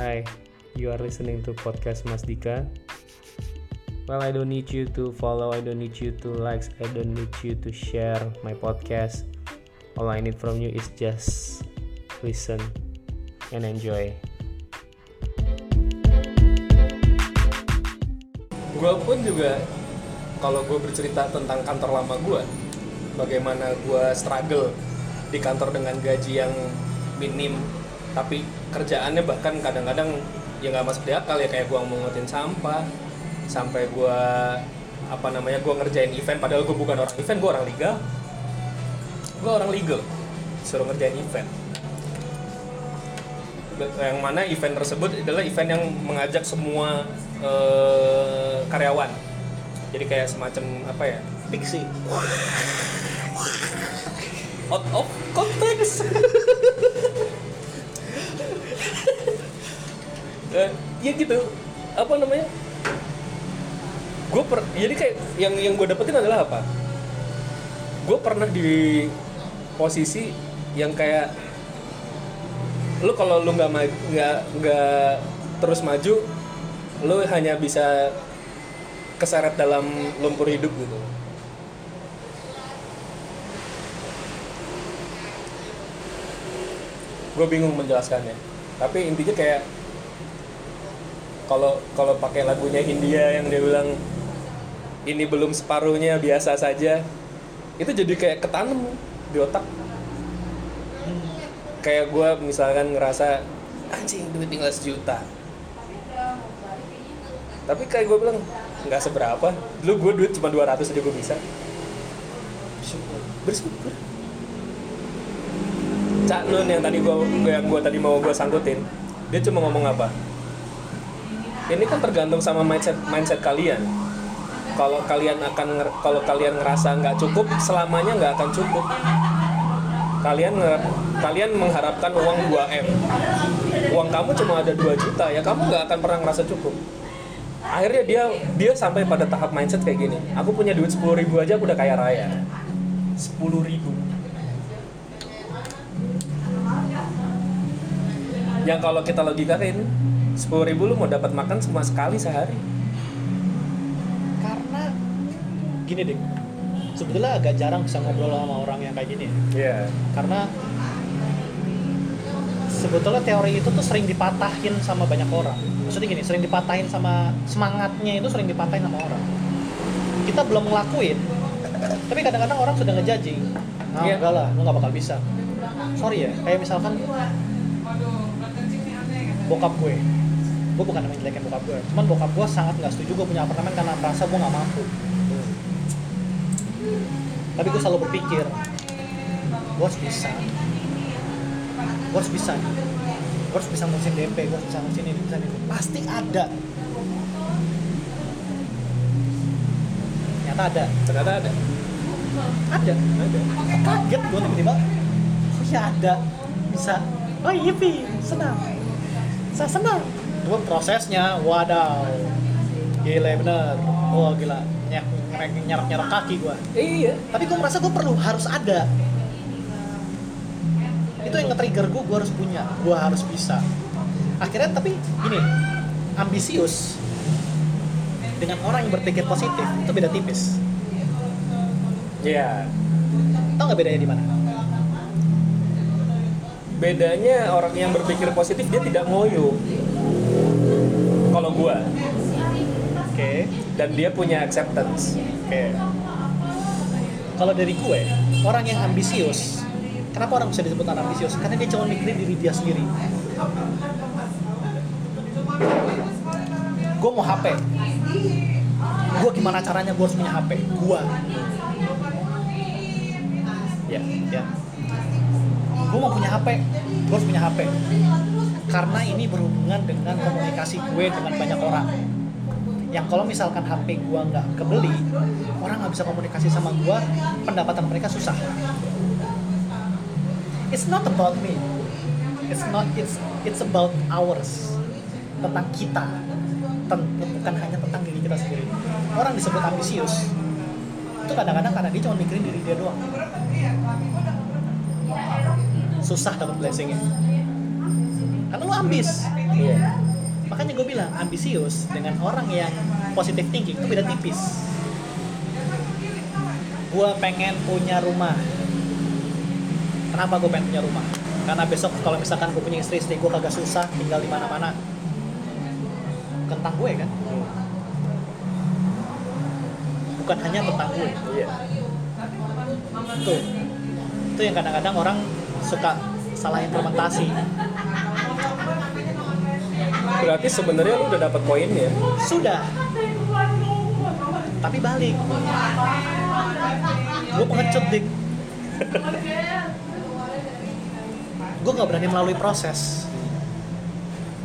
Hi, you are listening to podcast Mas Dika. Well, I don't need you to follow, I don't need you to like, I don't need you to share my podcast. All I need from you is just listen and enjoy. gue pun juga kalau gue bercerita tentang kantor lama gue bagaimana gue struggle di kantor dengan gaji yang minim tapi kerjaannya bahkan kadang-kadang ya nggak masuk di akal ya kayak gue mengotin sampah sampai gue apa namanya gue ngerjain event padahal gue bukan orang event gue orang legal gue orang legal suruh ngerjain event. Yang mana event tersebut adalah event yang mengajak semua eh, karyawan. Jadi kayak semacam apa ya Pixie. out of context Eh, ya gitu. Apa namanya? Gue per jadi kayak yang yang gue dapetin adalah apa? Gue pernah di posisi yang kayak lu kalau lu nggak nggak nggak terus maju lu hanya bisa keseret dalam lumpur hidup gitu. Gue bingung menjelaskannya. Tapi intinya kayak kalau kalau pakai lagunya India yang dia bilang ini belum separuhnya biasa saja. Itu jadi kayak ketanam di otak. Kayak gue misalkan ngerasa anjing duit tinggal sejuta. Tapi kayak gue bilang nggak seberapa. Dulu gue duit cuma 200 aja gue bisa. Bersyukur. Cak Nun yang tadi gua yang gua tadi mau gua sangkutin dia cuma ngomong apa ini kan tergantung sama mindset mindset kalian. Kalau kalian akan kalau kalian ngerasa nggak cukup selamanya nggak akan cukup. Kalian kalian mengharapkan uang 2 m. Uang kamu cuma ada 2 juta ya kamu nggak akan pernah ngerasa cukup. Akhirnya dia dia sampai pada tahap mindset kayak gini. Aku punya duit 10.000 ribu aja aku udah kaya raya. 10.000 ribu. Yang kalau kita logikain 10.000 ribu lu mau dapat makan cuma sekali sehari Karena gini deh. Sebetulnya agak jarang bisa ngobrol sama orang yang kayak gini. ya. Iya Karena sebetulnya teori itu tuh sering dipatahin sama banyak orang. Maksudnya gini, sering dipatahin sama semangatnya itu sering dipatahin sama orang. Kita belum ngelakuin, tapi kadang-kadang orang sudah ngejudging. Nah, Iya. enggak lah, lu nggak bakal bisa. Sorry ya, kayak misalkan bokap gue. Gue bukan namanya jelekin bokap gue, cuman bokap gue sangat nggak setuju gue punya apartemen karena merasa gue nggak mampu. Tapi gue selalu berpikir, gue harus bisa. Gue harus bisa nih. Gue harus bisa ngurusin DP, gue harus bisa ngurusin ini, bisa ini. Pasti ada. Ternyata ada. ternyata ada Ada. ada Kaget gue tiba-tiba. Oh iya ada. Bisa. Oh iya Pi, senang. Saya senang. Gue prosesnya, wadaw. Gila bener. Oh gila. Nyerap-nyerap kaki gue. iya tapi gue merasa gue perlu harus ada itu yang nge-trigger gue gue harus punya gue harus bisa akhirnya tapi gini ambisius dengan orang yang berpikir positif itu beda tipis iya tau nggak bedanya di mana bedanya orang yang berpikir positif dia tidak ngoyo kalau gua. Oke dan dia punya acceptance. Oke. Kalau dari gue orang yang ambisius kenapa orang bisa disebut orang ambisius? Karena dia cuma mikirin diri dia sendiri. Gue mau HP gue gimana caranya gue harus punya HP gue ya ya. Gue mau punya HP gue harus punya HP karena ini berhubungan dengan komunikasi gue dengan banyak orang. Yang kalau misalkan HP gue nggak kebeli orang nggak bisa komunikasi sama gue pendapatan mereka susah. It's not about me. It's not it's it's about ours. Tentang kita. Bukan hanya tentang diri kita sendiri. Orang disebut ambisius. Itu kadang-kadang karena dia cuma mikirin diri dia doang. Susah dapat blessingnya karena lu ambis. Iya. Makanya gue bilang ambisius dengan orang yang positive thinking itu beda tipis. Gue pengen punya rumah. Kenapa gue pengen punya rumah? Karena besok kalau misalkan gue punya istri istri gue kagak susah tinggal di mana mana tentang gue kan? Bukan hanya tentang gue. Iya. Itu itu yang kadang-kadang orang suka salah implementasi berarti sebenarnya lu udah dapat poinnya? Sudah. Tapi balik. Gue pengecut dik. Gue nggak berani melalui proses.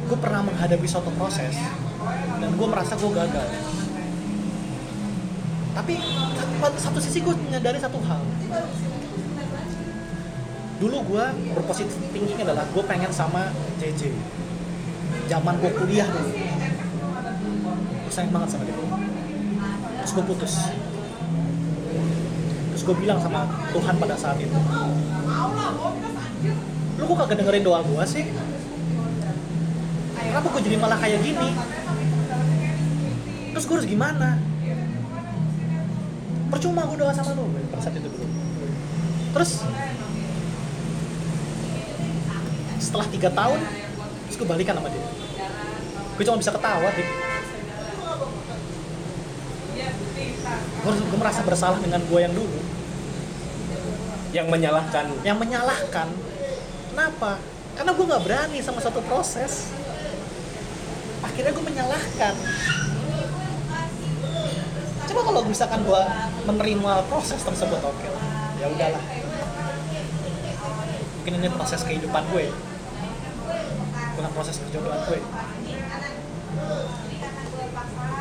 Gue pernah menghadapi suatu proses dan gue merasa gue gagal. Tapi satu sisi gue menyadari satu hal dulu gue berpositif thinking adalah gue pengen sama JJ zaman gue kuliah dulu. Gue sayang banget sama dia. Terus gue putus. Terus gue bilang sama Tuhan pada saat itu lu kok kagak dengerin doa gue sih? Kenapa gue jadi malah kayak gini? Terus gue harus gimana? Percuma gue doa sama lu pada saat itu dulu. Terus setelah tiga tahun terus gue balikan sama dia. Gue cuma bisa ketawa dik. Gue, gue merasa bersalah dengan gue yang dulu. Yang menyalahkan. Yang menyalahkan. Kenapa? Karena gue nggak berani sama satu proses. Akhirnya gue menyalahkan. Coba kalau misalkan gue menerima proses tersebut oke lah. Ya udahlah mungkin ini proses kehidupan gue. Bukan proses perjodohan gue.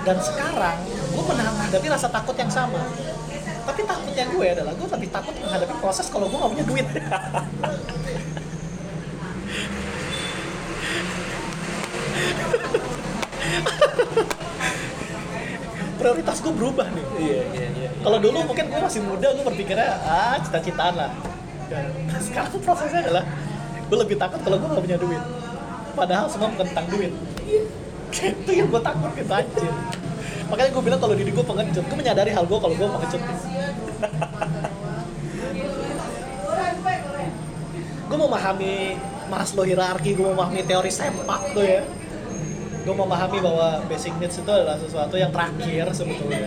Dan sekarang gue menghadapi rasa takut yang sama. Tapi takutnya gue adalah gue lebih takut menghadapi proses kalau gue gak punya duit. Prioritas gue berubah nih. Iya iya iya. Kalau dulu mungkin gue masih muda gue berpikirnya ah cita-citaan lah dan sekarang prosesnya adalah gue lebih takut kalau gue gak punya duit. Padahal semua bukan tentang duit. Itu yang gue takut gitu anjir makanya gue bilang kalau diri gue pengecut gue menyadari hal gue kalau gue pengecut. Gue memahami Maslow hierarki gue memahami teori sempak tuh ya. Gue memahami bahwa basic needs itu adalah sesuatu yang terakhir sebetulnya.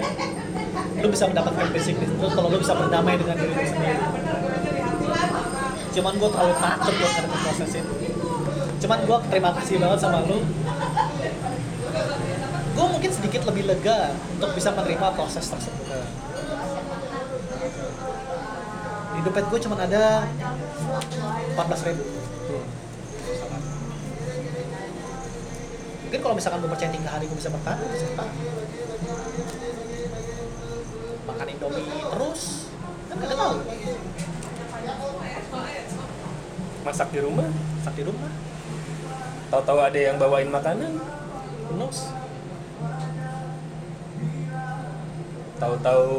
Lu bisa mendapatkan basic needs itu kalau lu bisa berdamai dengan diri lu sendiri cuman gue terlalu takut buat ngadepin proses itu. Cuman gue terima kasih banget sama lu. Gue mungkin sedikit lebih lega untuk bisa menerima proses tersebut. Di dompet gue cuma ada 14 ribu. Mungkin kalau misalkan gue percaya tiga hari gue bisa bertahan bisa bertahan makan indomie terus. Kan gak tahu masak di rumah masak di rumah. Tahu-tahu ada yang bawain makanan knows? Tahu-tahu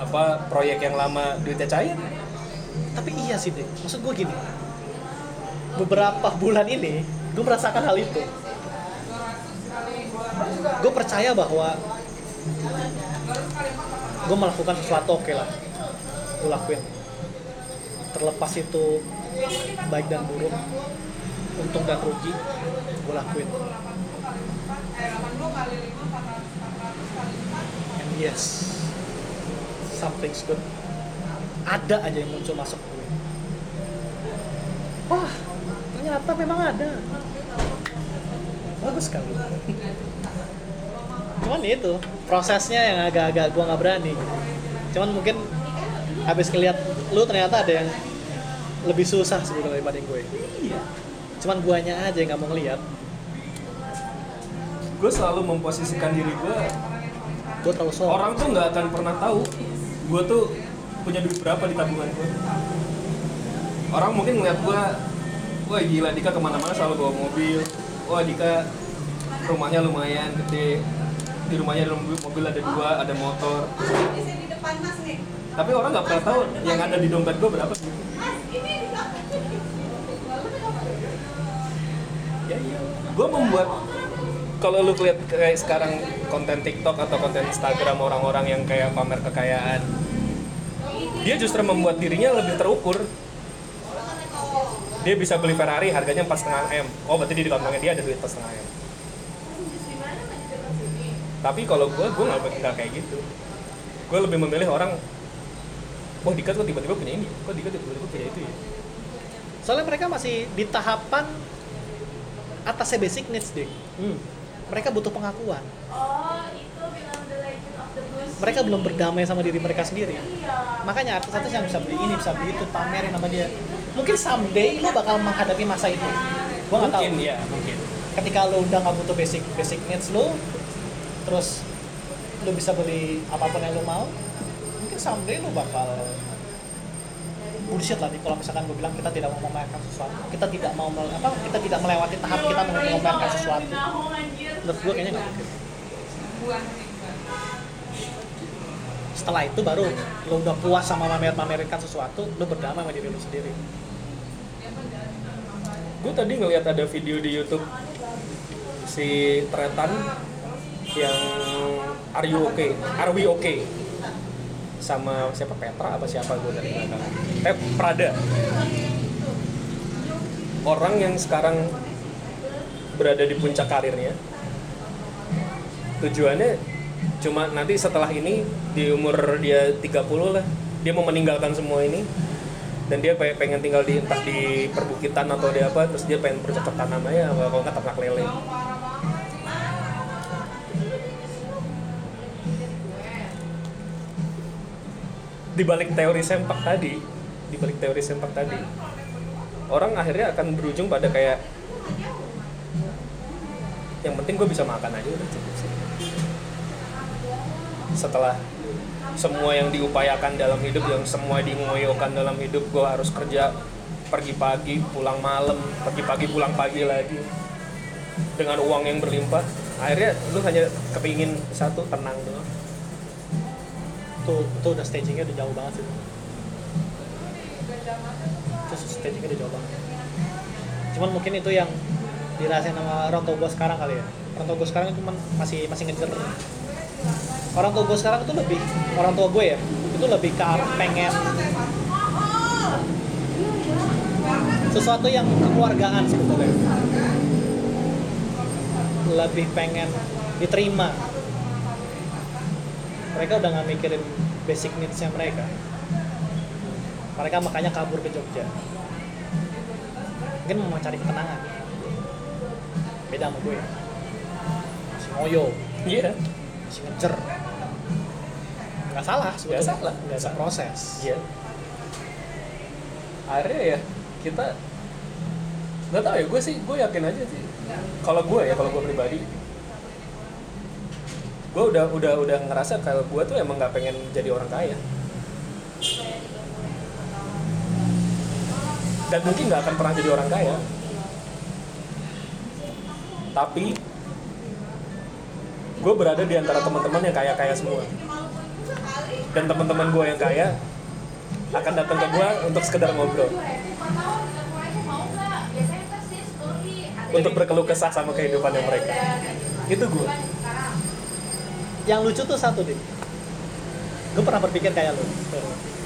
apa proyek yang lama duitnya cair. Tapi iya sih deh maksud gue gini beberapa bulan ini gue merasakan hal itu. Gue percaya bahwa gue melakukan sesuatu oke lah. Gue lakuin. Terlepas itu baik dan buruk untung dan rugi gue lakuin. And yes something's good. Ada aja yang muncul masuk gue wah ternyata memang ada. Bagus sekali. Cuman itu prosesnya yang agak-agak gue nggak berani. Cuman mungkin habis ngeliat lu ternyata ada yang lebih susah sebetulnya daripada gue. Cuman guanya aja yang nggak mau ngeliat. Gue selalu memposisikan diri gue. Gue terlalu soal orang tuh nggak akan pernah tahu gue tuh punya duit berapa di tabungan gue. Orang mungkin ngeliat gue wah gila Dika ke mana-mana selalu bawa mobil. Wah Dika rumahnya lumayan gede. Di rumahnya ada mobil, mobil ada dua ada motor. Tapi orang nggak pernah tahu yang ada di dompet gue berapa. sih gue membuat kalau lu lihat kayak sekarang konten TikTok atau konten Instagram orang-orang yang kayak pamer kekayaan dia justru membuat dirinya lebih terukur. Dia bisa beli Ferrari harganya 4,5 m. Oh berarti di kantongnya dia ada duit 4,5 m. Tapi kalau gue gue nggak kayak gitu. Gue lebih memilih orang wah Dika kok tiba-tiba punya ini kok Dika tiba-tiba punya itu ya? Soalnya mereka masih di tahapan atasnya basic needs deh. Hmm. mereka butuh pengakuan. Oh, itu bilang The Legend of the Blue Sea. mereka belum berdamai sama diri mereka sendiri. Iya. makanya artis-artis yang bisa beli ini bisa beli itu pamerin sama dia. Mungkin someday lo bakal menghadapi masa itu gua nggak tahu. mungkin ya mungkin. Ketika lo udah nggak butuh basic basic needs lo terus lo bisa beli apa pun yang lo mau mungkin someday lo bakal bullshit lah kalau misalkan gue bilang kita tidak mau memamerkan sesuatu kita tidak mau apa kita tidak melewati tahap kita mau memamerkan sesuatu menurut gue kayaknya nggak mungkin setelah itu baru lo udah puas sama mamer-mamerkan sesuatu lo berdamai sama diri lo sendiri gue tadi ngeliat ada video di YouTube si Tretan yang Are you okay? Are we okay? Sama siapa Petra apa siapa gue dari belakang? Eh Prada. Orang yang sekarang berada di puncak karirnya. Tujuannya cuma nanti setelah ini di umur dia 30 lah dia mau meninggalkan semua ini dan dia pe- pengen tinggal di entah di perbukitan atau di apa terus dia pengen bercocok tanam aja kalau nggak ternak lele di balik teori sempak tadi di balik teori sempak tadi orang akhirnya akan berujung pada kayak yang penting gue bisa makan aja udah cukup sih. Setelah semua yang diupayakan dalam hidup yang semua dingoyokan dalam hidup gue harus kerja pergi pagi pulang malam pergi pagi pulang pagi lagi dengan uang yang berlimpah akhirnya lu hanya kepingin satu tenang doang tuh itu udah stagingnya udah jauh banget sih. Itu stagingnya udah jauh banget. Cuman mungkin itu yang dirasain sama orang tua gue sekarang kali ya. Orang tua gue sekarang cuma masih masih ngejar. Orang tua gue sekarang itu lebih orang tua gue ya itu lebih ke arah pengen sesuatu yang kekeluargaan sebetulnya. Lebih pengen diterima mereka udah nggak mikirin basic needs-nya mereka. Mereka makanya kabur ke Jogja. Mungkin mau cari ketenangan. Beda sama gue. Masih ngoyo. Iya. Masih ngejer. Nggak salah sebetulnya. Nggak salah. nggak ada proses. Iya. Akhirnya ya kita nggak tahu ya gue sih gue yakin aja sih. Kalau gue ya kalau gue pribadi gue udah udah udah ngerasa kalau gue tuh emang nggak pengen jadi orang kaya. Dan mungkin nggak akan pernah jadi orang kaya. Tapi gue berada di antara teman-teman yang kaya-kaya semua. Dan teman-teman gue yang kaya akan datang ke gue untuk sekedar ngobrol. Untuk berkeluh kesah sama kehidupannya mereka. Itu gue yang lucu tuh satu deh gue pernah berpikir kayak lu.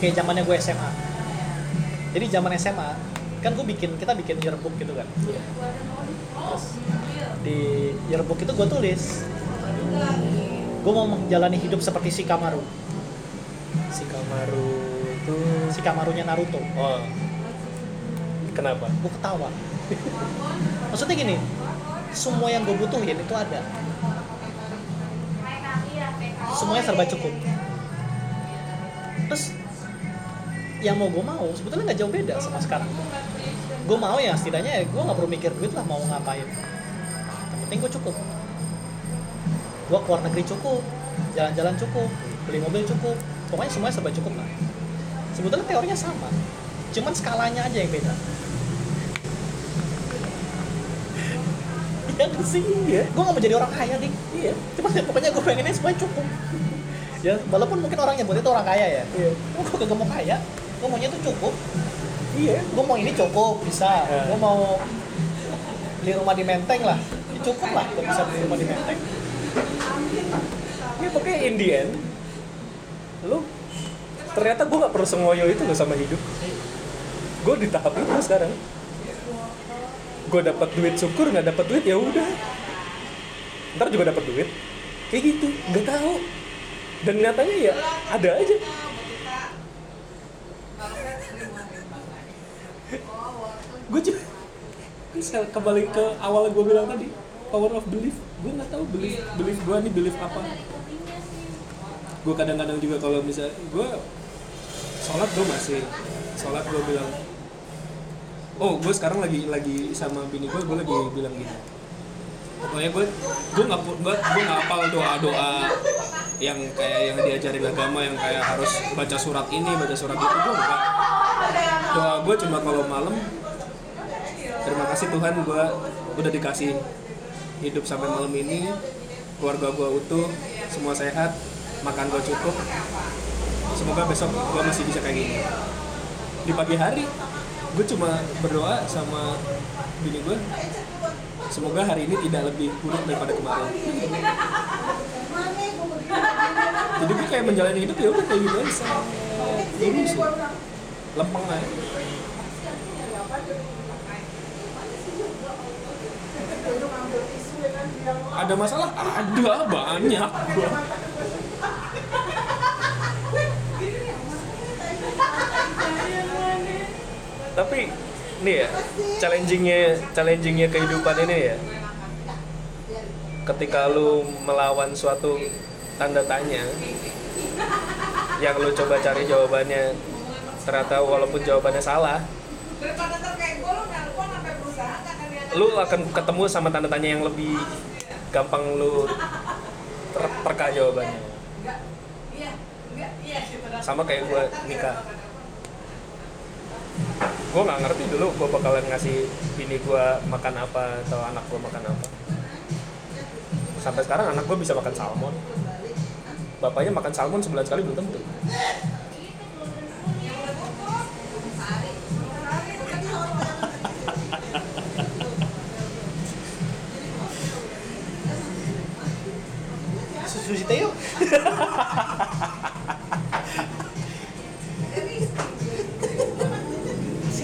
Kayak zamannya gue SMA jadi zaman SMA kan gue bikin kita bikin yearbook gitu kan. Terus di yearbook itu gue tulis. Gue mau menjalani hidup seperti si Kamaru si Kamaru itu si Kamarunya Naruto. Oh. Kenapa? Gue ketawa. Maksudnya gini semua yang gue butuhin itu ada semuanya serba cukup. Terus yang mau gue mau sebetulnya nggak jauh beda sama sekarang. Gue mau ya setidaknya ya gue nggak perlu mikir duit lah mau ngapain. Yang penting gue cukup. Gue keluar negeri cukup jalan-jalan cukup beli mobil cukup pokoknya semuanya serba cukup lah. Sebetulnya teorinya sama cuman skalanya aja yang beda Nggak sih? Iya. Gue gak mau jadi orang kaya, Dik. iya Cuman ya, pokoknya gue pengennya semuanya cukup. ya, walaupun mungkin orang nyebut itu orang kaya ya. iya Gue kagak mau kaya, gue maunya tuh cukup. iya Gue mau ini cukup, bisa. Ya. Gue mau beli rumah di Menteng lah ya cukup lah kalau bisa beli rumah di Menteng ya pokoknya in the end lu ternyata gue nggak perlu sengoyo itu loh sama hidup gue di tahap itu sekarang gue dapat duit syukur nggak dapat duit ya udah. Ntar juga dapat duit. Kayak gitu nggak tahu. Dan nyatanya ya ada aja. Gue juga kembali ke awal gue bilang tadi power of belief. Gue nggak tahu belief belief gue nih belief apa. Gue kadang-kadang juga kalau misalnya gue sholat gue masih sholat gue bilang oh gue sekarang lagi lagi sama bini gue gue lagi bilang gini. Pokoknya gue gue nggak gue gue nggak hafal doa doa yang kayak yang diajarin agama yang kayak harus baca surat ini baca surat itu gue enggak doa gue cuma kalau malam terima kasih Tuhan gue udah dikasih hidup sampai malam ini. Keluarga gue utuh semua sehat makan gue cukup. Semoga besok gue masih bisa kayak gini. Di pagi hari gue cuma berdoa sama bini gue semoga hari ini tidak lebih buruk daripada kemarin. Jadi gue kayak menjalani hidup ya udah kayak gitu aja dulu lempeng aja ada masalah? Ada banyak tapi nih ya challengingnya challengingnya kehidupan ini ya. Ketika lu melawan suatu tanda tanya yang lu coba cari jawabannya ternyata walaupun jawabannya salah lu akan ketemu sama tanda tanya yang lebih gampang lu ter terka jawabannya. Iya iya sama kayak gue nikah gue nggak ngerti dulu gue bakalan ngasih bini gue makan apa atau anak gue makan apa. Sampai sekarang anak gue bisa makan salmon. Bapaknya makan salmon sebulan sekali belum tentu. Teh yuk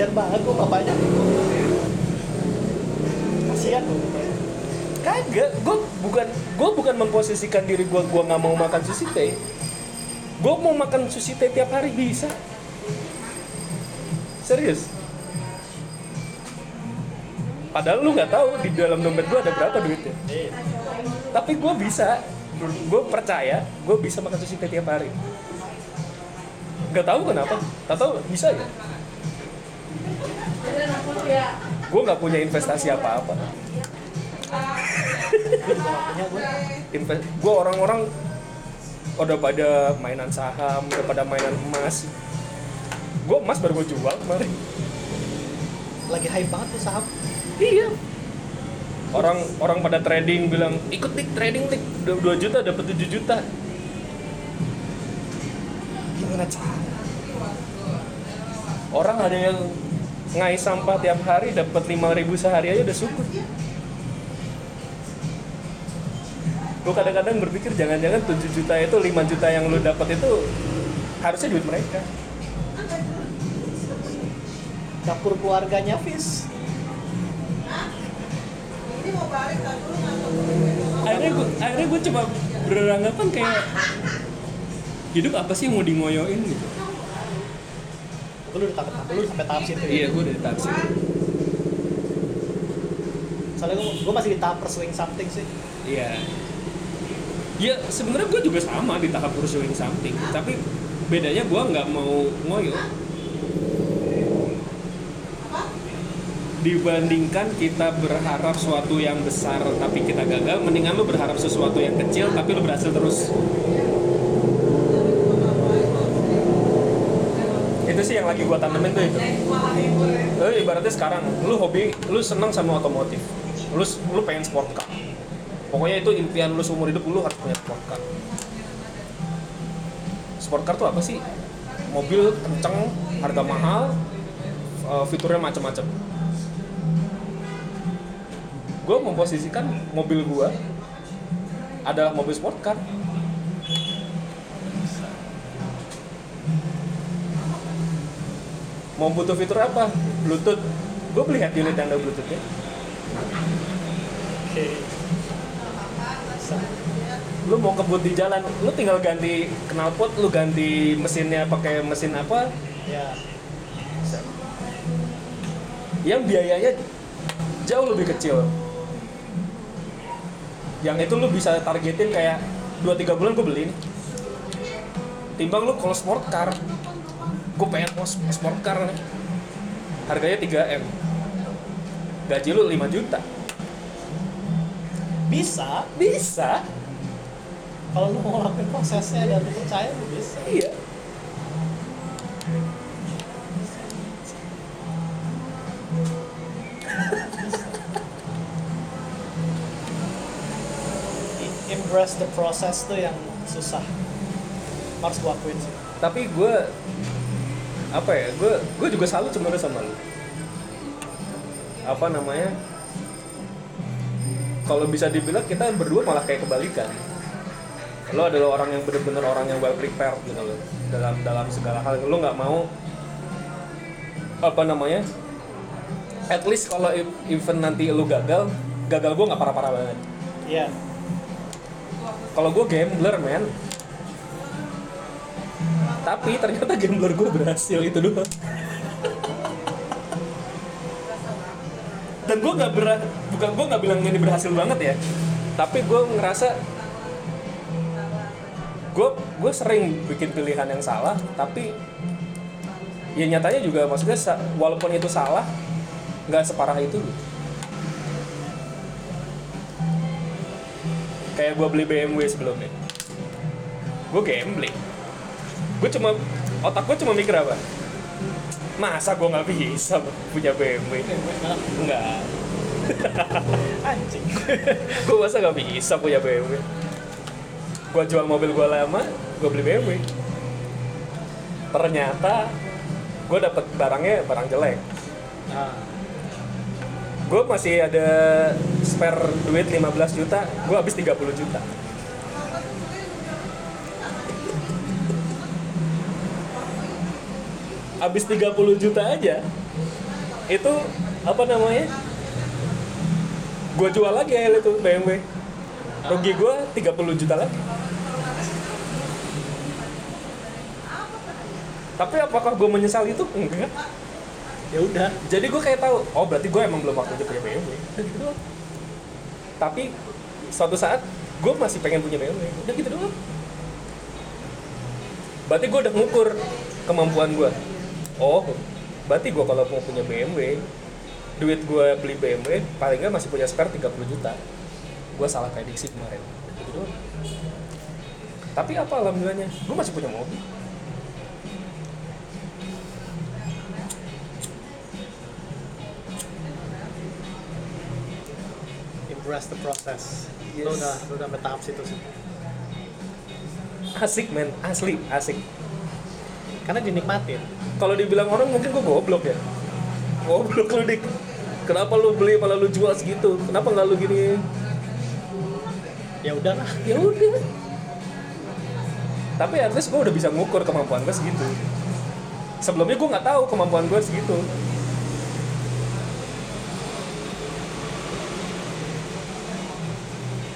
kasihan banget kok bapaknya. Kasihan kagak gue bukan gue bukan memposisikan diri gue gue nggak mau makan sushi teh. Gue mau makan sushi teh tiap hari bisa. Serius? Padahal lu nggak tahu di dalam dompet gue ada berapa duitnya. Tapi gue bisa. Gue percaya gue bisa makan sushi teh tiap hari. Nggak tahu kenapa tak tahu bisa ya gue nggak punya investasi apa-apa gue gak orang-orang udah pada mainan saham, udah pada mainan emas. Gue emas baru gue jual kemarin. lagi hype banget tuh saham Iya. Orang orang pada trading bilang ikut dik trading dik 2 juta dapat 7 juta. Gimana cara? Orang ada yang ngai sampah tiap hari dapat 5000 sehari aja udah syukur. Gue kadang-kadang berpikir jangan-jangan 7 juta itu 5 juta yang lu dapat itu harusnya duit mereka. dapur keluarganya Fis akhirnya gue akhirnya gue coba beranggapan kayak hidup apa sih yang mau dingoyoin gitu lu udah tahap lu sampai tahap situ ya? iya gue udah di tahap situ. Soalnya gue, gue masih di tahap pursuing something sih. Iya. Ya sebenarnya gue juga sama di tahap pursuing something. Tapi bedanya gue nggak mau ngoyo. Dibandingkan kita berharap suatu yang besar tapi kita gagal mendingan lu berharap sesuatu yang kecil tapi lu berhasil terus itu sih yang lagi gua tanemin tuh itu. Lu ibaratnya sekarang lu hobi lu seneng sama otomotif. Lu lu pengen sport car. Pokoknya itu impian lu seumur hidup lu harus punya sport car. Sport car tuh apa sih? Mobil kenceng harga mahal eh, fiturnya macam-macam gue memposisikan mobil gue adalah mobil sport car mau butuh fitur apa? Bluetooth. Gue beli head unit yang ada bluetoothnya Oke. lu mau kebut di jalan lu tinggal ganti knalpot lu ganti mesinnya pakai mesin apa? Ya. yang biayanya jauh lebih kecil. Yang itu lu bisa targetin kayak 2-3 bulan gue beli nih. Timbang lu kalau sport car gue pengen mau sport car harganya 3M gaji lu 5 juta Bisa bisa kalau lu mau ngelakuin prosesnya dan lu percaya lu bisa. iya Embrace the process tuh yang susah. Harus gua akuin sih. tapi gue apa ya gue gue juga salut sebenarnya sama lu. Apa namanya? Kalau bisa dibilang kita berdua malah kayak kebalikan. Lo adalah orang yang bener-bener orang yang well prepared gitu loh. Dalam dalam segala hal. Lo nggak mau apa namanya? At least kalau event nanti lo gagal gagal gue nggak parah-parah banget. Iya. kalau gue gambler men tapi ternyata gambler gue berhasil itu doang. Dan gue nggak berat bukan gue nggak bilang ini berhasil banget ya. Tapi gue ngerasa gue gue sering bikin pilihan yang salah tapi ya nyatanya juga maksudnya walaupun itu salah nggak separah itu kayak gue beli BMW sebelumnya. Gue gambling gue cuma otak gue cuma mikir apa? Masa gue nggak bisa punya BMW enggak. Anjing. gue masa nggak bisa punya BMW gue jual mobil gue lama gue beli BMW ternyata gue dapet barangnya barang jelek. Nah, gue masih ada spare duit 15 juta gue habis 30 juta habis 30 juta aja itu apa namanya? Gue jual lagi ya itu BMW rugi gue 30 juta lagi. Tapi apakah gue menyesal itu? Enggak. Ya udah. jadi gue kayak tahu oh berarti gue emang belum waktunya punya BMW gitu tapi suatu saat gue masih pengen punya BMW udah gitu doang. Berarti gue udah ngukur kemampuan gue oh berarti gue kalau mau punya BMW duit gue beli BMW paling nggak masih punya spare 30 juta gue salah prediksi kemarin gitu tapi apa alhamdulillahnya gue masih punya mobil Embrace the process. Yes. Lu udah lu udah sampai tahap situ sih. asik men asli asik Karena dinikmatin. Kalau dibilang orang mungkin gue goblok ya. Goblok lu dik. Kenapa lu beli malah lu jual segitu? Kenapa nggak lu gini? Ya udahlah. ya udah. Tapi at least gue udah bisa ngukur kemampuan gue segitu. Sebelumnya gue nggak tahu kemampuan gue segitu.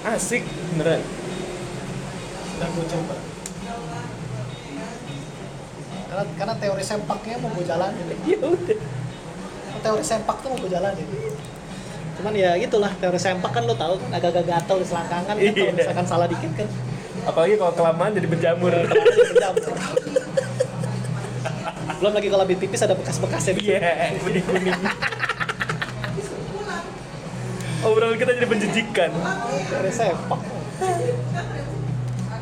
Asik beneran. Dan gue coba. Karena, karena teori sempaknya mau gue jalanin. ya udah. Teori sempak tuh mau gue jalanin. Cuman ya gitulah teori sempak kan lo tahu kan agak-agak gatel di selangkangan kan kalau Iya. misalkan salah dikit kan. Apalagi kalau kelamaan jadi berjamur. Belum lagi kalau lebih tipis ada bekas-bekasnya di iya kuning kuning obrolan kita jadi menjijikan. Teori sempak.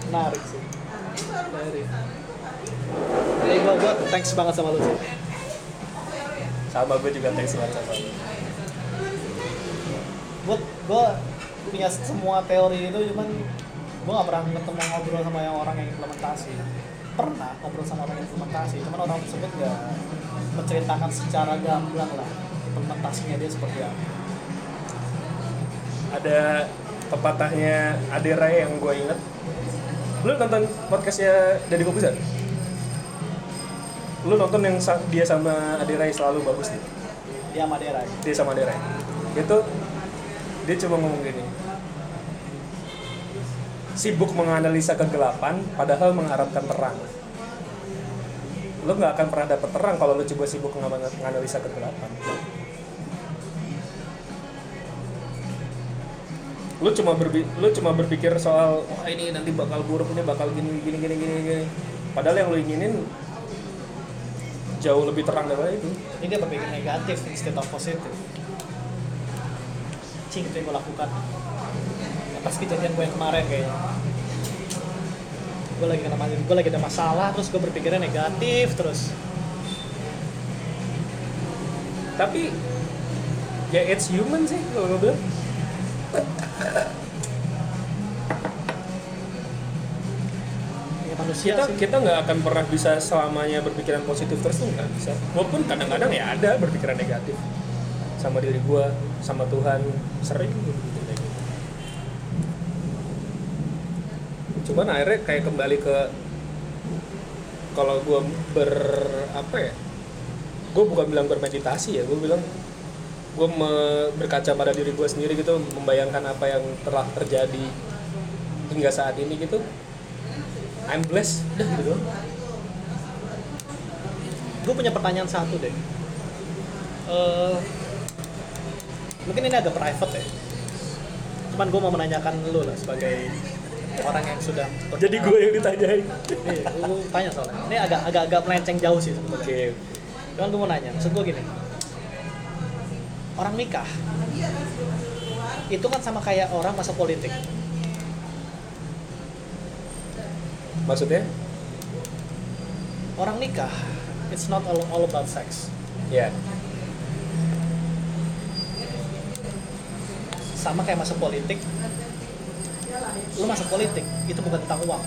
Menarik sih. menarik jadi gue gue thanks banget sama lu sih sama gue juga thanks banget sama lu. gue gue punya semua teori itu cuman gue gak pernah ketemu ngobrol sama yang orang yang implementasi. Pernah ngobrol sama orang yang implementasi cuman orang tersebut gak menceritakan secara gamblang lah implementasinya dia seperti apa. Ada pepatahnya Ade Rai yang gue inget lu nonton podcastnya Deddy Kobuzer lu nonton yang dia sama Ade Rai selalu bagus nih? Dia Madera dia sama Ade Rai itu dia cuma ngomong gini. Sibuk menganalisa kegelapan padahal mengharapkan terang. Lu nggak akan pernah dapet terang kalau lu coba sibuk menga- menganalisa kegelapan. Lu cuma berbi lu cuma berpikir soal wah ini nanti bakal buruk ini bakal gini gini gini gini gini. Padahal yang lu inginin jauh lebih terang daripada itu. Ini dia berpikir negatif instead of positif cing itu yang gue lakukan. Atas kejadian gue yang kemarin kayaknya. Gue lagi kena masalah gue lagi ada masalah terus gue berpikirnya negatif terus. Tapi ya it's human sih kalau gue bilang manusia kita sih. kita nggak akan pernah bisa selamanya berpikiran positif terus tuh nggak bisa. Walaupun kadang-kadang ya ada berpikiran negatif. Sama diri gua sama Tuhan sering gitu gitu. cuman akhirnya kayak kembali ke kalau gua ber apa ya gue bukan bilang bermeditasi ya gue bilang gue berkaca pada diri gue sendiri gitu membayangkan apa yang telah terjadi hingga saat ini gitu I'm blessed. Udah. Gitu doang. gue punya pertanyaan satu deh. Eh, mungkin ini agak private ya. Cuman gue mau menanyakan lu lah sebagai orang yang sudah jadi gue yang ditanyain. Iya, lu tanya soalnya. Ini agak agak agak melenceng jauh sih oke. Sebetulnya cuman gue mau nanya maksud gue gini. Orang nikah itu kan sama kayak orang masuk politik maksudnya? Orang nikah it's not all, all about sex. Ya. Sama kayak masuk politik. Lu masuk politik itu bukan tentang uang.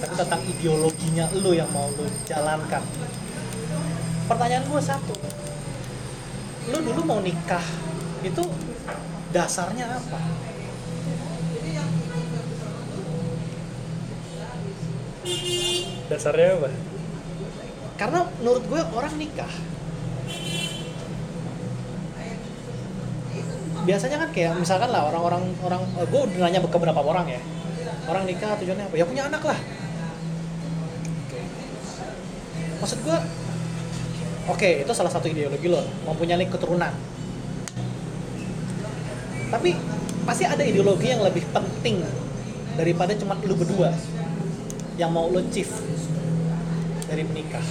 Tapi tentang ideologinya lu yang mau lu jalankan. Pertanyaan gue satu. Lu dulu mau nikah itu dasarnya apa dasarnya apa? Karena menurut gue orang nikah. Biasanya kan kayak misalkan lah orang-orang orang gue udah nanya ke beberapa orang ya. Orang nikah tujuannya apa? Ya punya anak lah. Maksud gue oke itu salah satu ideologi lo mempunyai keturunan. Tapi pasti ada ideologi yang lebih penting daripada cuma lu berdua yang mau lo chief dari menikah.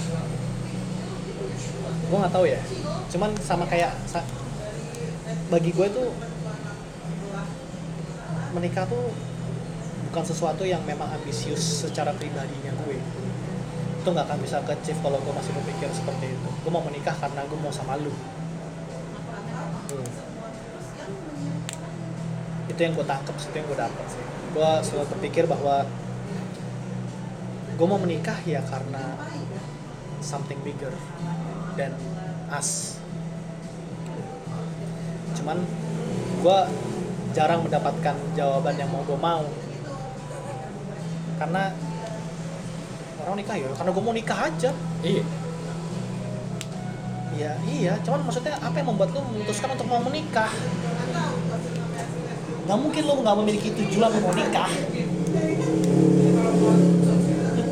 Gue nggak tahu ya. Cuman sama kayak bagi gue tuh menikah tuh bukan sesuatu yang memang ambisius secara pribadinya gue. Itu nggak akan bisa ke achieve kalau gue masih berpikir seperti itu. Gue mau menikah karena gue mau sama lu. Hmm. itu yang gue tangkep itu yang gue dapet sih. Gue selalu berpikir bahwa gue mau menikah ya karena something bigger than us cuman gue jarang mendapatkan jawaban yang mau gue mau karena orang nikah ya karena gue mau nikah aja iya Iya, iya. Cuman maksudnya apa yang membuat lu memutuskan untuk mau menikah? Gak mungkin lu nggak memiliki tujuan mau nikah.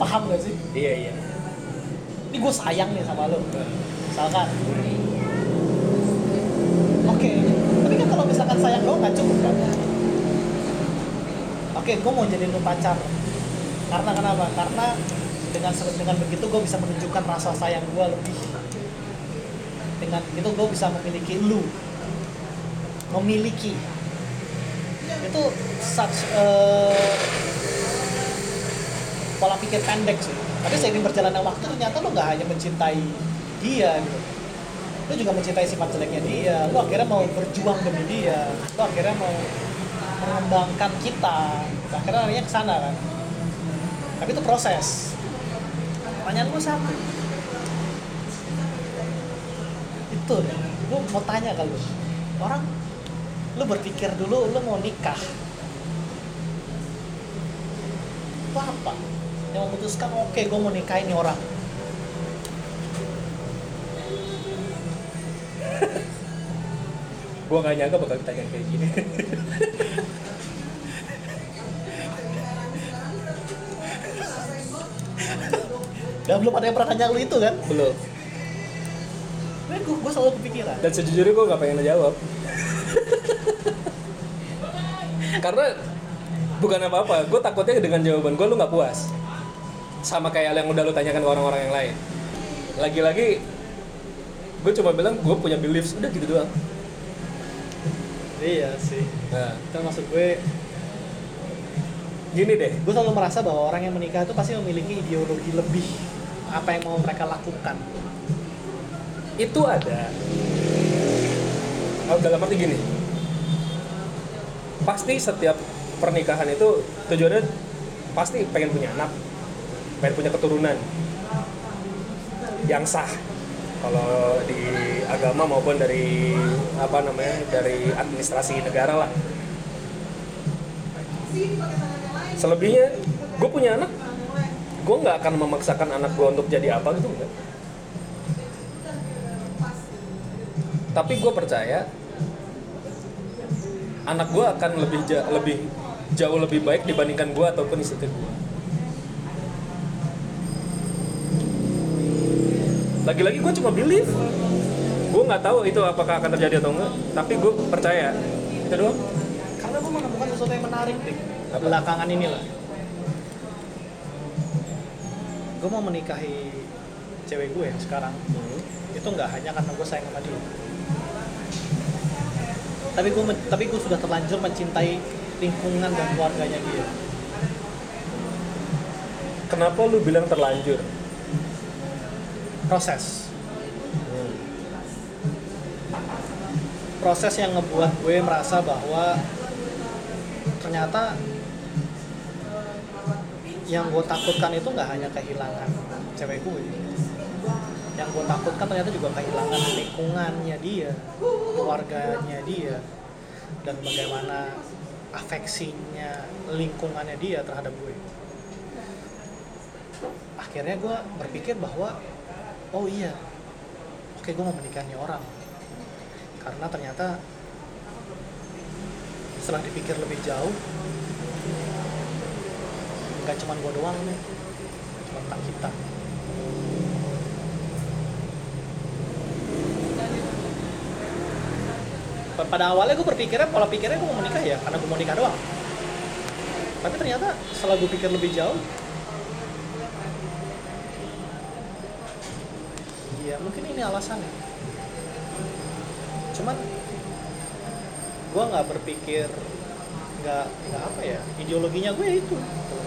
Paham gak sih? iya iya Ini gue sayang nih sama lu. Misalkan. Oke, tapi kan kalau misalkan sayang doang nggak cukup kan? Oke, gue mau jadi lu pacar. Karena kenapa? Karena dengan dengan begitu gue bisa menunjukkan rasa sayang gue lebih dengan itu gue bisa memiliki lu memiliki itu such eh, pola pikir pendek sih. Tapi seiring berjalannya waktu ternyata lu nggak hanya mencintai dia gitu. Lu juga mencintai sifat jeleknya dia. Lu akhirnya mau berjuang demi dia. Lu akhirnya mau mengembangkan kita. Akhirnya larinya ke sana kan? Tapi itu proses. Pertanyaan gue satu itu deh. Gue mau tanya ke lu. Orang lu berpikir dulu lu mau nikah. Itu apa yang memutuskan oke gue mau nikahin nih orang. Gue gak nyangka bakal ditanya kayak gini. Dan belum ada yang pernah nanya lu itu kan? Belum. Gue gue selalu kepikiran. Dan sejujurnya gue gak pengen ngejawab. Karena bukan apa-apa gue takutnya dengan jawaban gue lu nggak puas sama kayak yang udah lu tanyakan ke orang-orang yang lain. Lagi-lagi gue cuma bilang gue punya beliefs udah gitu doang. Iya sih. Nah. Itu maksud gue gini deh gue selalu merasa bahwa orang yang menikah itu pasti memiliki ideologi lebih apa yang mau mereka lakukan. Itu ada. Oh, dalam arti gini. Pasti setiap pernikahan itu tujuannya pasti pengen punya anak pengen punya keturunan. Yang sah. Kalau di agama maupun dari apa namanya dari administrasi negara lah. Selebihnya gue punya anak. Gue nggak akan memaksakan anak gue untuk jadi apa gitu enggak. Tapi gue percaya anak gue akan lebih lebih jauh lebih baik dibandingkan gue ataupun istri gue lagi-lagi gue cuma believe. Gue nggak tahu itu apakah akan terjadi atau enggak tapi gue percaya. Itu doang. Karena gue menemukan sesuatu yang menarik deh Apa? belakangan inilah. Gue mau menikahi cewek gue yang sekarang. Itu nggak hanya karena gue sayang sama dia. Tapi gue tapi gue sudah terlanjur mencintai lingkungan dan keluarganya dia. Kenapa lu bilang terlanjur proses. Proses yang ngebuat gue merasa bahwa ternyata yang gue takutkan itu nggak hanya kehilangan cewek gue. Yang gue takutkan ternyata juga kehilangan lingkungannya dia keluarganya dia dan bagaimana afeksinya lingkungannya dia terhadap gue. Akhirnya gue berpikir bahwa oh iya. Oke gue mau menikahi orang. Karena ternyata setelah dipikir lebih jauh nggak cuma gue doang nih cuma tentang kita. Pa- pada awalnya gue berpikirnya pola pikirnya gue mau menikah ya karena gue mau nikah doang. Tapi ternyata setelah gue pikir lebih jauh ya mungkin ini alasannya cuman gue nggak berpikir nggak nggak apa ya ideologinya gue itu.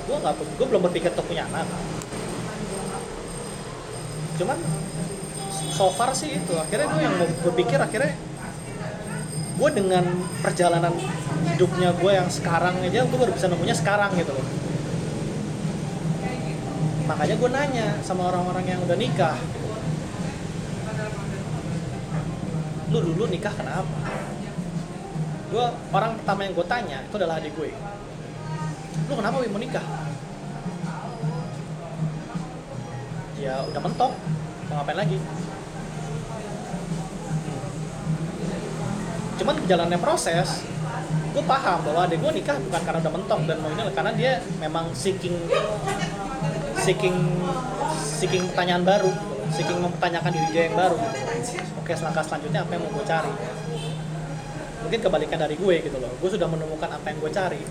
Gue nggak gue belum berpikir untuk punya anak. Cuman so far sih itu akhirnya gue yang berpikir akhirnya gue dengan perjalanan hidupnya gue yang sekarang aja gue baru bisa nemunya sekarang gitu loh. Makanya gue nanya sama orang-orang yang udah nikah lu dulu nikah kenapa? Gue orang pertama yang gue tanya itu adalah adik gue. Lu kenapa mau nikah? Ya udah mentok. Mau ngapain lagi? Cuman jalannya proses gue paham bahwa adik gue nikah bukan karena udah mentok dan mau ini karena dia memang seeking seeking seeking pertanyaan baru seeking mempertanyakan diri dia yang baru oke langkah selanjutnya apa yang mau gue cari? Mungkin kebalikan dari gue gitu loh. Gue sudah menemukan apa yang gue cari.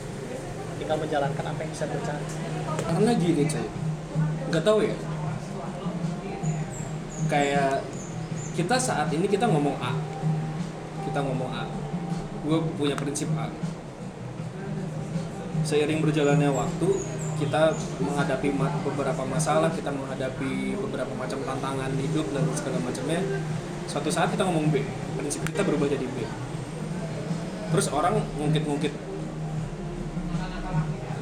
Tinggal menjalankan apa yang bisa gue cari. Karena gini cuy nggak tahu ya. Kayak kita saat ini kita ngomong A. Kita ngomong A. Gue punya prinsip A. Seiring berjalannya waktu kita menghadapi beberapa masalah kita menghadapi beberapa macam tantangan hidup dan segala macamnya suatu saat kita ngomong B prinsip kita berubah jadi B. Terus orang ngungkit-ngungkit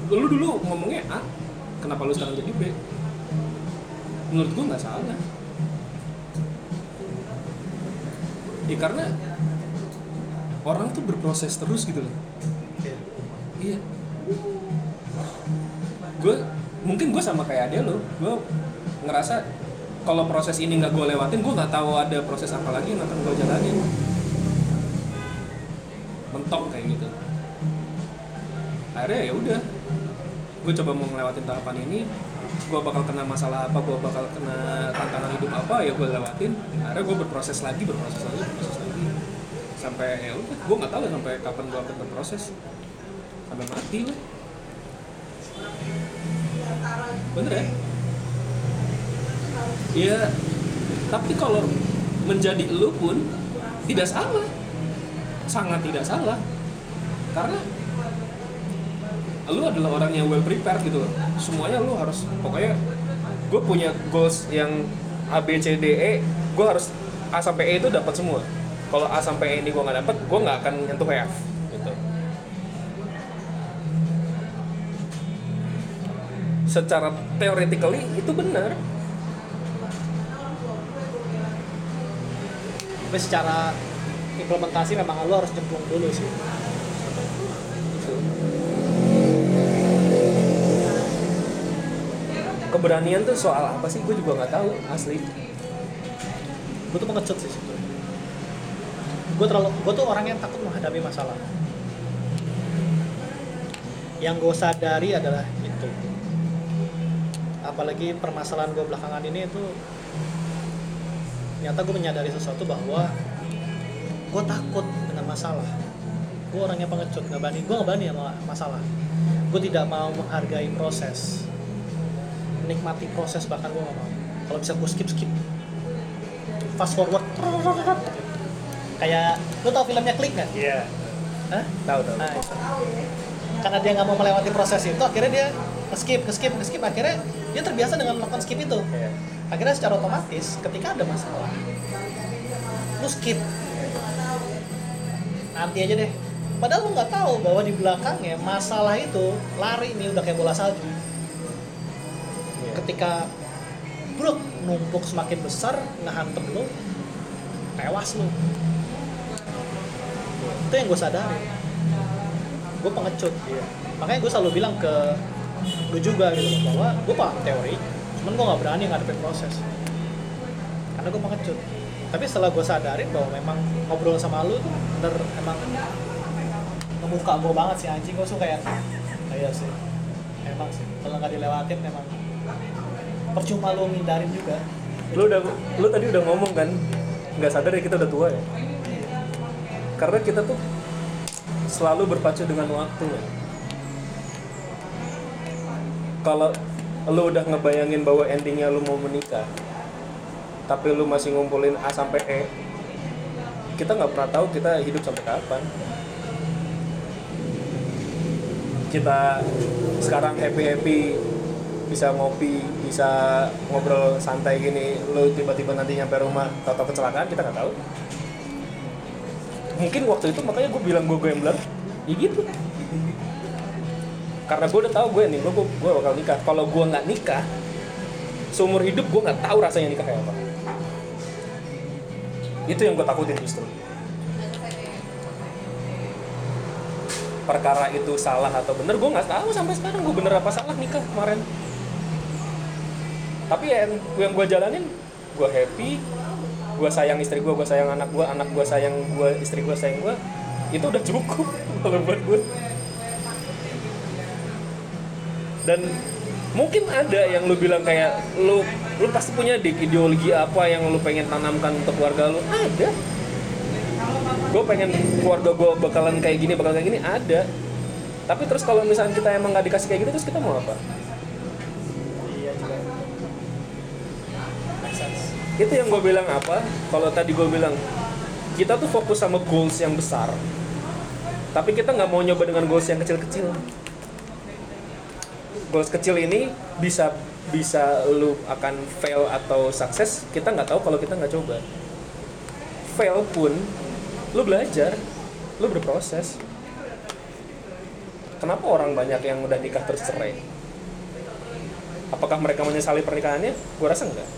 lu dulu ngomongnya A kenapa lu sekarang jadi B? Menurut gua nggak salah. Ya karena orang tuh berproses terus gitu loh gue mungkin gue sama kayak dia lo gue ngerasa kalau proses ini nggak gue lewatin gue nggak tahu ada proses apa lagi yang akan gue jalanin. Mentok kayak gitu. Akhirnya ya udah gue coba mau ngelewatin tahapan ini gue bakal kena masalah apa gue bakal kena tantangan hidup apa ya gue lewatin. Akhirnya gue berproses lagi berproses lagi berproses lagi. Sampai ya udah gue nggak tahu sampai kapan gue akan berproses. Sampai mati lah bener ya Iya, tapi kalau menjadi lu pun tidak salah, sangat tidak salah, karena lu adalah orang yang well prepared gitu. Semuanya lu harus, pokoknya gue punya goals yang A B C D E, gue harus A sampai E itu dapat semua. Kalau A sampai E ini gue nggak dapat, gue nggak akan nyentuh F. Secara theoretically itu benar. tapi secara implementasi memang lo harus jemplung dulu sih. Keberanian tuh soal apa sih? Gue juga nggak tahu asli. Gue tuh pengecut sih gue terlalu gue tuh orang yang takut menghadapi masalah. Yang gue sadari adalah itu apalagi permasalahan gue belakangan ini itu ternyata gue menyadari sesuatu bahwa gue takut dengan masalah. Gue orangnya pengecut nggak berani gue nggak berani sama masalah. Gue tidak mau menghargai proses menikmati proses bahkan gue nggak mau. Kalau bisa gue skip skip. Fast forward kayak lu tau filmnya klik nggak? iya. Hah? tahu tahu. Nah, karena dia nggak mau melewati proses itu akhirnya dia skip skip skip. Akhirnya dia terbiasa dengan melakukan skip itu. Iya. akhirnya secara otomatis ketika ada masalah lu skip. Nanti aja deh. Padahal lu nggak tahu bahwa di belakangnya masalah itu lari nih udah kayak bola salju. Iya. ketika bruk numpuk semakin besar ngehantem lu tewas lu. Itu yang gue sadari. Gue pengecut. Makanya gue selalu bilang ke lu juga gitu bahwa gue paham teori cuman gue nggak berani ngadepin proses. Karena gue pengecut. Tapi setelah gue sadarin bahwa memang ngobrol sama lu tuh bener emang ngebuka gue banget sih anjing. Gue suka kayak "Ah, iya sih. Emang sih. Kalau nggak dilewatin memang percuma lu ngindarin juga. Lu udah lu tadi udah ngomong kan nggak sadar ya kita udah tua ya? Karena kita tuh selalu berpacu dengan waktu ya kalau lu udah ngebayangin bahwa endingnya lu mau menikah tapi lu masih ngumpulin A sampai E kita nggak pernah tahu kita hidup sampai kapan. Kita sekarang happy happy bisa ngopi bisa ngobrol santai gini lu tiba-tiba nanti nyampe rumah tahu kecelakaan kita nggak tahu. Mungkin waktu itu makanya gue bilang gue gambler. Ya gitu karena gue udah tahu gue nih gue gue bakal nikah. Kalau gue nggak nikah seumur hidup gue nggak tahu rasanya nikah kayak apa. Itu yang gue takutin justru. Perkara itu salah atau bener gue nggak tahu sampai sekarang gue bener apa salah nikah kemarin. Tapi yang yang gue jalanin gue happy gue sayang istri gue gue sayang anak gue anak gue sayang gue istri gue sayang gue itu udah cukup kalau buat gue dan mungkin ada yang lu bilang kayak lu lu pasti punya deh ideologi apa yang lu pengen tanamkan untuk keluarga lu? Ada. Gue pengen keluarga gue bakalan kayak gini bakal kayak gini ada. Tapi terus kalau misalnya kita emang nggak dikasih kayak gitu terus kita mau apa? Iya itu yang gue bilang apa? Kalau tadi gue bilang kita tuh fokus sama goals yang besar. Tapi kita nggak mau nyoba dengan goals yang kecil-kecil goals kecil ini bisa bisa lu akan fail atau sukses kita nggak tahu kalau kita nggak coba. Fail pun lu belajar lu berproses. Kenapa orang banyak yang udah nikah terus cerai? Apakah mereka menyesali pernikahannya? Gue rasa enggak.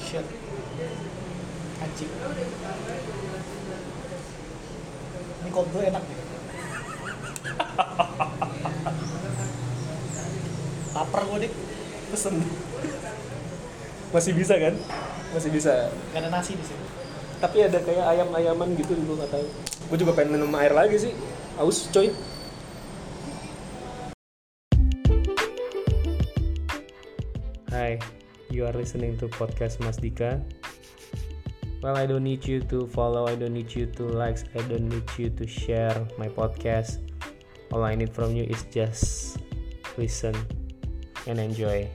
Shit. Cip brew enak nih lapar gue dik. Pesen. Masih bisa kan? Masih bisa. Gak ada nasi di sini. Tapi ada kayak ayam-ayaman gitu nggak tahu gue juga pengen minum air lagi sih. Aus coy. Hi, you are listening to podcast Mas Dika. Well, I don't need you to follow, I don't need you to like, I don't need you to share my podcast. All I need from you is just listen and enjoy.